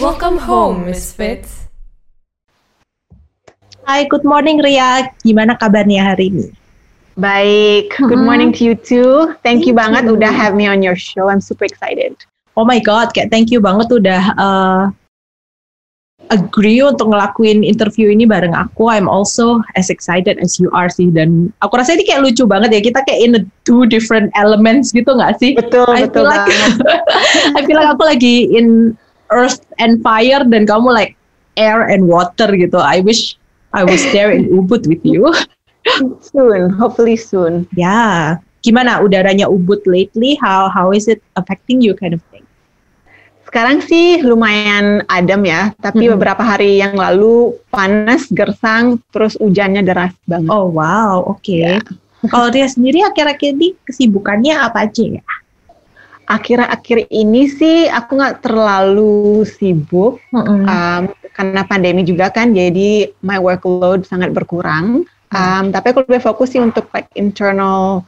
Welcome home, Misfits. Hai, good morning Ria. Gimana kabarnya hari ini? Baik, good Mhm. morning to you too. Thank, you banget you. udah have me on your show. I'm super excited. Oh my god, kayak thank you banget udah uh, agree untuk ngelakuin interview ini bareng aku. I'm also as excited as you are sih. Dan aku rasa ini kayak lucu banget ya. Kita kayak in a two different elements gitu nggak sih? Betul, I betul feel like banget. I feel like aku lagi in earth and fire dan kamu like air and water gitu. I wish I was there in Ubud with you. soon, hopefully soon. Ya, gimana udaranya Ubud lately? How how is it affecting you kind of thing? Sekarang sih lumayan adem ya, tapi Mhm. beberapa hari yang lalu panas, gersang, terus hujannya deras banget. Oh wow, oke. Ya. Kalau dia sendiri akhir-akhir ini kesibukannya apa aja ya? Akhir-akhir ini sih aku nggak terlalu sibuk Mm-mm. um, karena pandemi juga kan, jadi my workload sangat berkurang. Um, tapi aku lebih fokus sih untuk like internal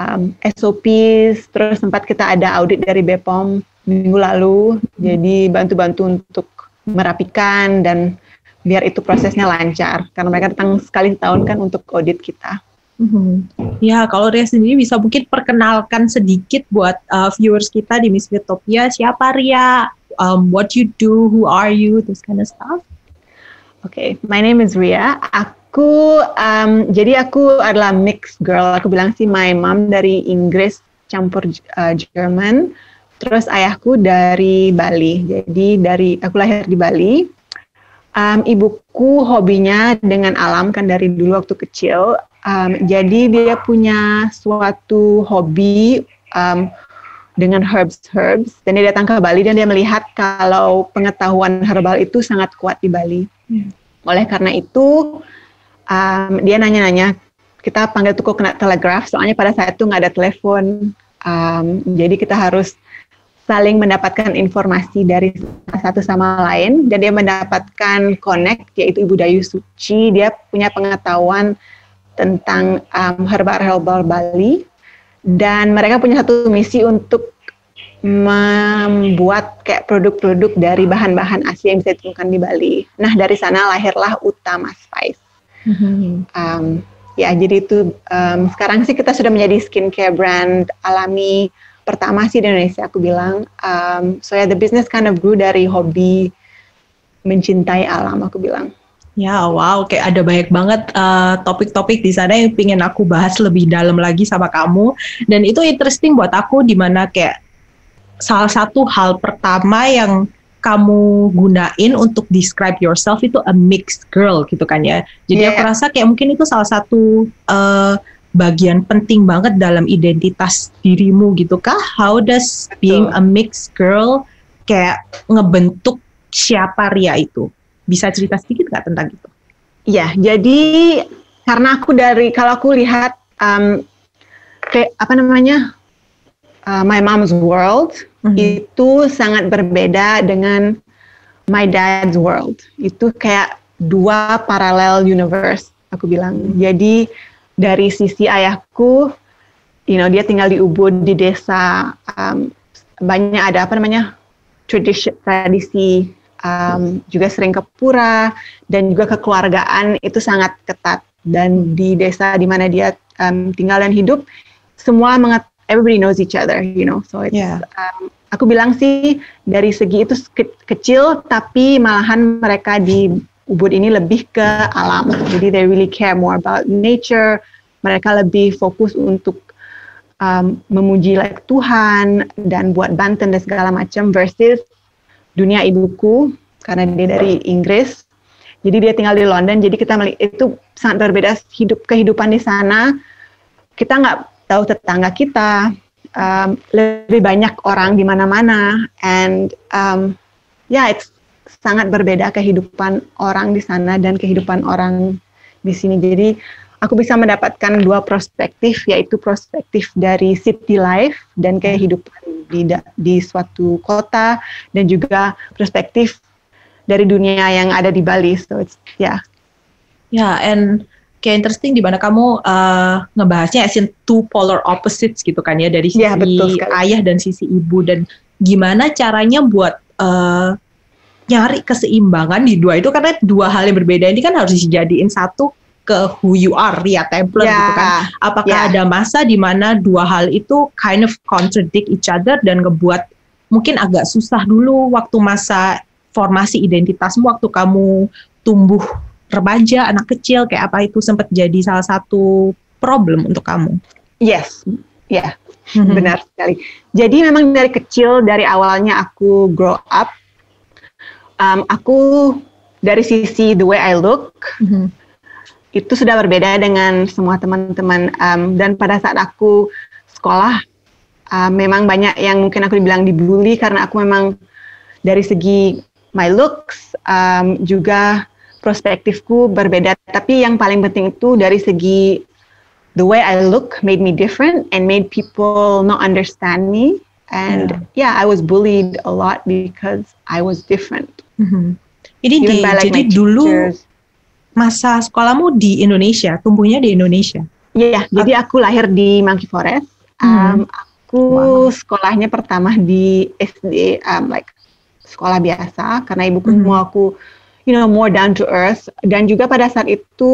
um, SOPs, terus sempat kita ada audit dari BPOM minggu lalu, jadi bantu-bantu untuk merapikan dan biar itu prosesnya lancar, karena mereka datang sekali setahun kan untuk audit kita. Mhm. Ya, kalau Ria sendiri bisa mungkin perkenalkan sedikit buat uh, viewers kita di Miss Vitopia, siapa Ria, um, what you do, who are you, this kind of stuff. Oke, my name is Ria. Aku um, jadi aku adalah mixed girl. Aku bilang sih my mom dari Inggris campur uh, Jerman. Terus ayahku dari Bali. Jadi dari aku lahir di Bali. Um, ibuku hobinya dengan alam kan dari dulu waktu kecil. Um, jadi dia punya suatu hobi um, dengan herbs herbs. Dan dia datang ke Bali dan dia melihat kalau pengetahuan herbal itu sangat kuat di Bali. Oleh karena itu, um, dia nanya-nanya, kita panggil tuh kena telegraph, soalnya pada saat itu nggak ada telepon. Um, jadi kita harus saling mendapatkan informasi dari satu sama lain, dan dia mendapatkan connect, yaitu Ibu Dayu Suci. Dia punya pengetahuan tentang um, herbal-herbal Bali, dan mereka punya satu misi untuk membuat kayak produk-produk dari bahan-bahan asli yang bisa ditemukan di Bali. Nah dari sana lahirlah Utama Spice. Mhm. Um, ya jadi itu um, sekarang sih kita sudah menjadi skincare brand alami pertama sih di Indonesia aku bilang. Um, so ya the business kind of grew dari hobi mencintai alam aku bilang. Ya, wow, kayak ada banyak banget uh, topik-topik di sana yang pingin aku bahas lebih dalam lagi sama kamu. Dan itu interesting buat aku di mana kayak salah satu hal pertama yang kamu gunain untuk describe yourself itu a mixed girl gitu kan ya. Jadi aku Yeah. rasa kayak mungkin itu salah satu uh, bagian penting banget dalam identitas dirimu gitu kah? How does being a mixed girl kayak ngebentuk siapa Ria itu? Bisa cerita sedikit nggak tentang itu? Ya, jadi karena aku dari kalau aku lihat um, kayak apa namanya uh, My Mom's World Mhm. itu sangat berbeda dengan My Dad's World. Itu kayak dua parallel universe aku bilang. Jadi dari sisi ayahku, you know dia tinggal di Ubud di desa um, banyak ada apa namanya tradisi tradisi um, juga sering ke pura dan juga kekeluargaan itu sangat ketat dan di desa di mana dia um, tinggal dan hidup semua menget everybody knows each other you know so it's, Yeah. um, aku bilang sih dari segi itu ke- kecil tapi malahan mereka di Ubud ini lebih ke alam jadi they really care more about nature mereka lebih fokus untuk um, memuji like Tuhan dan buat Banten dan segala macam versus dunia ibuku karena dia dari Inggris. Jadi dia tinggal di London. Jadi kita melihat itu sangat berbeda hidup kehidupan di sana. Kita nggak tahu tetangga kita. Um, lebih banyak orang di mana-mana. And um, yeah, it's sangat berbeda kehidupan orang di sana dan kehidupan orang di sini. Jadi aku bisa mendapatkan dua perspektif, yaitu perspektif dari city life dan kehidupan di di suatu kota dan juga perspektif dari dunia yang ada di Bali. So it's yeah. Ya, yeah, and kayak interesting di mana kamu uh, ngebahasnya as in two polar opposites gitu kan ya dari sisi Ya, betul sekali. ayah dan sisi ibu dan gimana caranya buat uh, nyari keseimbangan di dua itu karena dua hal yang berbeda ini kan harus dijadiin satu ke who you are Ria Templar Yeah. gitu kan. Apakah Yeah. ada masa di mana dua hal itu kind of contradict each other dan ngebuat mungkin agak susah dulu waktu masa formasi identitasmu waktu kamu tumbuh remaja, anak kecil kayak apa itu sempat jadi salah satu problem untuk kamu. Yes, ya Mhm. benar sekali. Jadi memang dari kecil dari awalnya aku grow up, um, aku dari sisi the way I look Mhm. itu sudah berbeda dengan semua teman-teman. Um, dan pada saat aku sekolah uh, memang banyak yang mungkin aku dibilang dibully karena aku memang dari segi my looks um, juga perspektifku berbeda. Tapi yang paling penting itu dari segi the way I look made me different and made people not understand me. And yeah, I was bullied a lot because I was different Mhm. Ini even di, by like jadi dulu teachers. masa sekolahmu di Indonesia, tumbuhnya di Indonesia. Iya, jadi aku lahir di Monkey Forest. Hmm. Um, aku Wow. sekolahnya pertama di SD, um, like sekolah biasa, karena ibuku Hmm. mau aku, you know, more down to earth. Dan juga pada saat itu,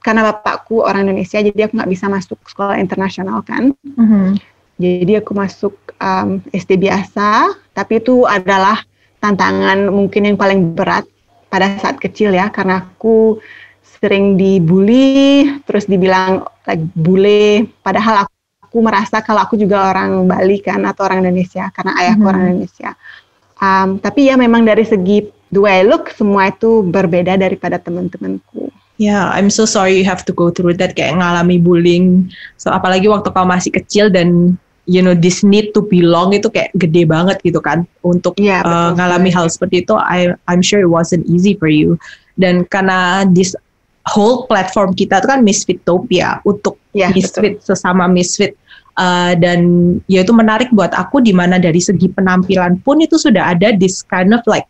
karena bapakku orang Indonesia, jadi aku nggak bisa masuk sekolah internasional kan. Mhm. Jadi aku masuk um, SD biasa, tapi itu adalah tantangan mungkin yang paling berat pada saat kecil ya, karena aku sering dibully, terus dibilang like bule, padahal aku, aku merasa kalau aku juga orang Bali kan atau orang Indonesia, karena ayahku Mhm. orang Indonesia. Um, tapi ya memang dari segi the way I look, semua itu berbeda daripada teman-temanku. Ya, I'm so sorry you have to go through that kayak ngalami bullying. So apalagi waktu kau masih kecil dan you know this need to belong itu kayak gede banget gitu kan untuk Iya, uh, betul ngalami hal seperti itu. I I'm sure it wasn't easy for you. Dan karena this whole platform kita itu kan Misfitopia untuk Ya, misfit sesama misfit Uh, dan ya itu menarik buat aku di mana dari segi penampilan pun itu sudah ada this kind of like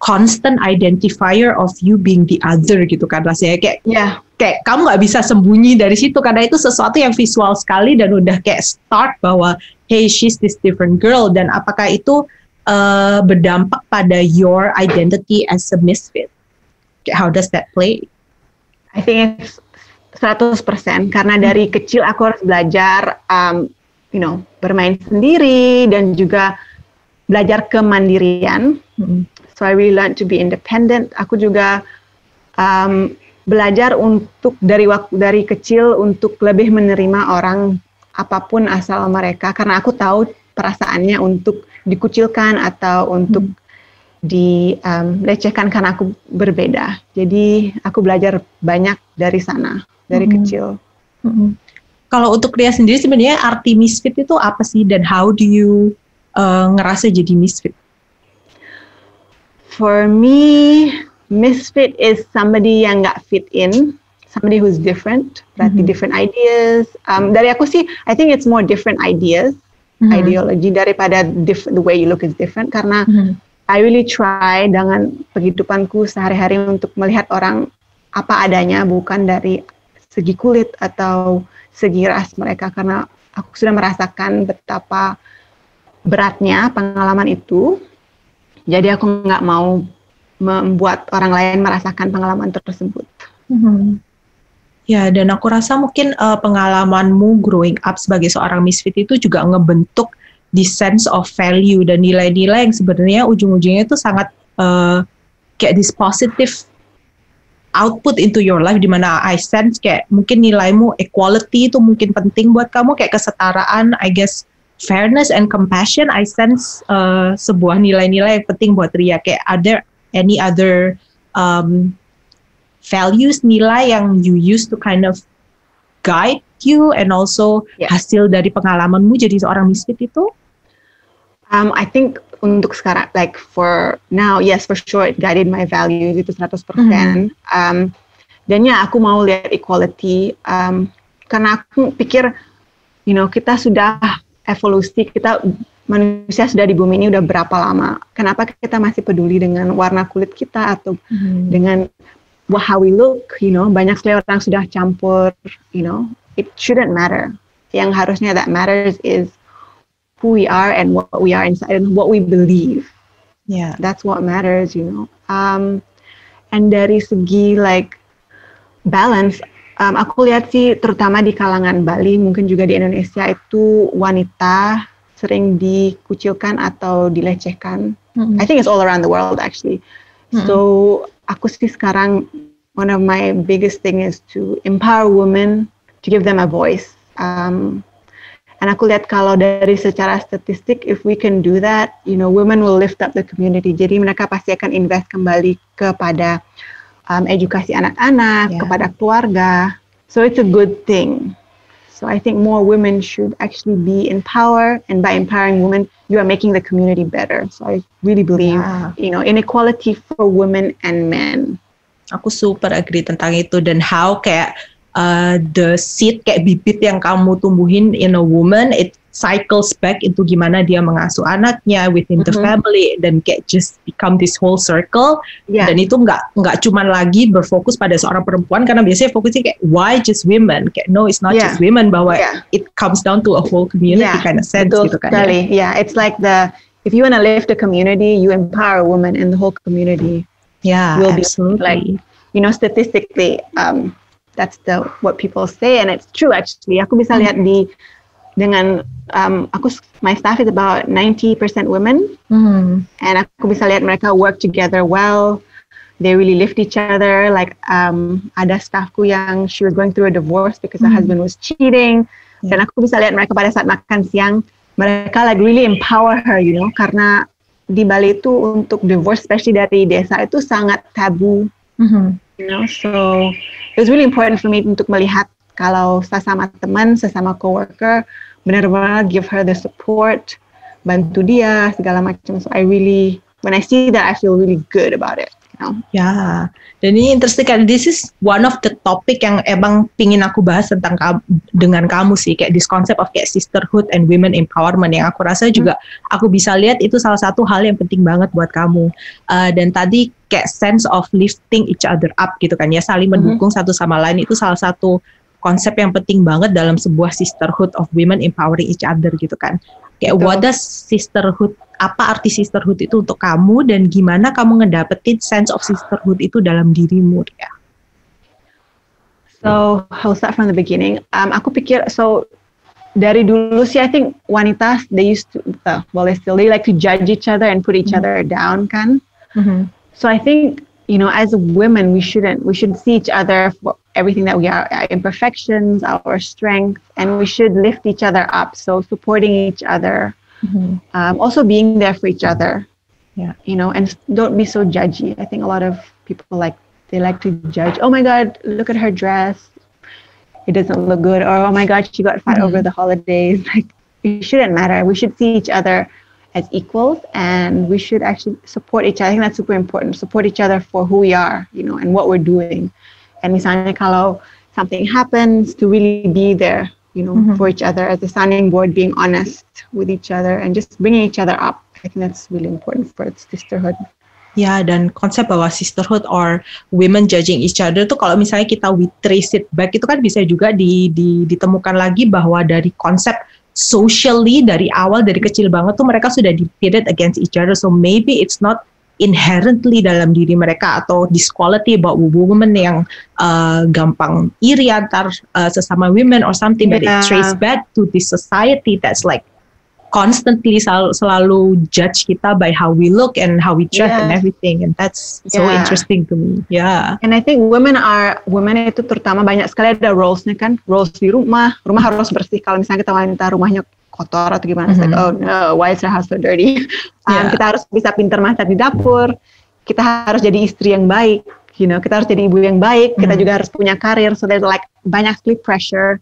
constant identifier of you being the other gitu kan rasanya. Kayak Ya, kayak kamu nggak bisa sembunyi dari situ karena itu sesuatu yang visual sekali dan udah kayak start bahwa hey she's this different girl. Dan apakah itu uh, berdampak pada your identity as a misfit? How does that play? I think it's 100% karena dari kecil aku harus belajar um, you know bermain sendiri dan juga belajar kemandirian. Hmm. So I really learned to be independent aku juga um, belajar untuk dari waktu dari kecil untuk lebih menerima orang apa pun asal mereka karena aku tahu perasaannya untuk dikucilkan atau untuk dilecehkan karena aku berbeda. Jadi aku belajar banyak dari sana dari Mhm. kecil. Mm-mm. Kalau untuk Ria sendiri sebenarnya arti misfit itu apa sih dan how do you uh, ngerasa jadi misfit? For me, misfit is somebody yang nggak fit in, somebody who's different, berarti Mhm. different ideas. Um, dari aku sih, I think it's more different ideas, Mhm. ideology daripada diff- the way you look is different karena Mhm. I really try dengan kehidupanku sehari-hari untuk melihat orang apa adanya bukan dari segi kulit atau segi ras mereka karena aku sudah merasakan betapa beratnya pengalaman itu. Jadi aku nggak mau membuat orang lain merasakan pengalaman tersebut. Mhm. Ya, dan aku rasa mungkin uh, pengalamanmu growing up sebagai seorang misfit itu juga ngebentuk the sense of value dan nilai-nilai yang sebenarnya ujung-ujungnya itu sangat uh, kayak this positive output into your life di mana I sense kayak mungkin nilaimu equality itu mungkin penting buat kamu kayak kesetaraan I guess fairness and compassion I sense uh, sebuah nilai-nilai yang penting buat Ria kayak ada any other um, values nilai yang you use to kind of guide you and also Yeah. hasil dari pengalamanmu jadi seorang misfit itu Um, I think untuk sekarang, like for now, yes for sure it guided my values itu 100%. Um, dan ya aku mau lihat equality um, karena aku pikir, you know, kita sudah evolusi, kita manusia sudah di bumi ini udah berapa lama? Kenapa kita masih peduli dengan warna kulit kita atau dengan wha- how we look? You know, banyak sekali orang sudah campur. You know, it shouldn't matter. Yang harusnya that matters is who we are and what we are inside and what we believe. Yeah. That's what matters, you know. Um, and dari segi like balance, um, aku lihat sih terutama di kalangan Bali, mungkin juga di Indonesia itu wanita sering dikucilkan atau dilecehkan. Mm-hmm. I think it's all around the world actually. Mm-mm. So aku sih sekarang one of my biggest thing is to empower women to give them a voice. Um, and aku lihat kalau dari secara statistik, if we can do that, you know, women will lift up the community. Jadi mereka pasti akan invest kembali kepada um, edukasi anak-anak, Yeah. kepada keluarga. So it's a good thing. So I think more women should actually be in power, and by empowering women, you are making the community better. So I really believe, Yeah. you know, inequality for women and men. Aku super agree tentang itu dan how kayak uh, the seed kayak bibit yang kamu tumbuhin in a woman it cycles back into gimana dia mengasuh anaknya within the Mhm. family dan kayak just become this whole circle Yeah. dan itu nggak nggak cuman lagi berfokus pada seorang perempuan karena biasanya fokusnya kayak why just women kayak no it's not Yeah. just women bahwa Yeah. it comes down to a whole community Yeah, kind of sense Betul gitu kan ya. sekali. Yeah, it's like the if you want to lift a community, you empower women in the whole community. yeah will be absolutely like you know statistically um, that's the what people say and it's true actually aku bisa lihat di dengan um, aku my staff is about 90% women. Hmm. and aku bisa lihat mereka work together well. They really lift each other. Like um, ada staffku yang she was going through a divorce because her Hmm. husband was cheating. Dan aku bisa lihat mereka pada saat makan siang mereka like really empower her you know? Karena di Bali itu untuk divorce especially dari desa itu sangat tabu. Mhm. you know? So it was really important for me untuk melihat kalau sesama teman sesama coworker benar-benar give her the support bantu dia segala macam. So I really when I see that I feel really good about it you know? Ya, dan ini interesting kan. This is one of the topic yang emang pingin aku bahas tentang kamu, dengan kamu sih, kayak this concept of kayak sisterhood and women empowerment. Yang aku rasa juga aku bisa lihat itu salah satu hal yang penting banget buat kamu. Uh, dan tadi kayak sense of lifting each other up gitu kan ya, saling mendukung satu sama lain itu salah satu konsep yang penting banget dalam sebuah sisterhood of women empowering each other gitu kan. Kayak Betul. what does sisterhood apa arti sisterhood itu untuk kamu dan gimana kamu ngedapetin sense of sisterhood itu dalam dirimu ya? So I'll start from the beginning. Um, aku pikir so dari dulu sih I think wanita they used to uh, well they still they like to judge each other and put each Mhm. other down kan. So I think you know as women we shouldn't we should see each other for everything that we are our imperfections, our strength, and we should lift each other up. So supporting each other, um, also being there for each other. Yeah. You know, and don't be so judgy. I think a lot of people like they like to judge. Oh my God, look at her dress. It doesn't look good. Or oh my God, she got fat Mhm. over the holidays. Like it shouldn't matter. We should see each other as equals, and we should actually support each other. I think that's super important. Support each other for who we are, you know, and what we're doing. And misalnya kalau something happens, to really be there, you know, Mhm. for each other as a sounding board, being honest with each other, and just bringing each other up. I think that's really important for sisterhood. Ya, dan konsep bahwa sisterhood or women judging each other tuh kalau misalnya kita we trace it back itu kan bisa juga di, di, ditemukan lagi bahwa dari konsep socially dari awal dari kecil banget tuh mereka sudah pitted against each other. So maybe it's not inherently dalam diri mereka atau this quality about women yang uh, gampang iri antar uh, sesama women or something but it Yeah. trace back to the society that's like constantly selalu, selalu judge kita by how we look and how we dress and Yeah. everything and that's so Yeah. interesting to me yeah And I think women are women itu terutama banyak sekali ada roles-nya kan, roles di rumah, rumah harus bersih. Kalau misalnya kita wanita rumahnya kotor atau gimana, it's like oh no, why is her house so dirty? Um, Yeah. Kita harus bisa pintar masak di dapur. Kita harus jadi istri yang baik, you know. Kita harus jadi ibu yang baik. Kita Mhm. juga harus punya karir. So there's like banyak sekali pressure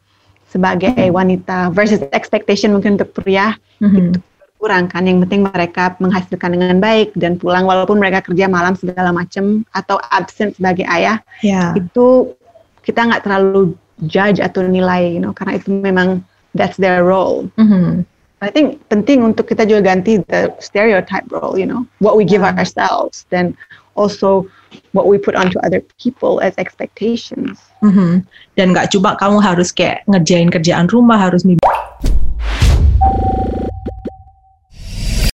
sebagai wanita versus expectation mungkin untuk pria Mhm. kurang kan yang penting mereka menghasilkan dengan baik dan pulang walaupun mereka kerja malam segala macam atau absent sebagai ayah yeah itu kita nggak terlalu judge atau nilai you know karena itu memang that's their role Mhm. I think penting untuk kita juga ganti the stereotype role you know what we give Yeah. ourselves then also what we put onto other people as expectations Mhm. dan nggak cuma kamu harus kayak ngerjain kerjaan rumah harus mib-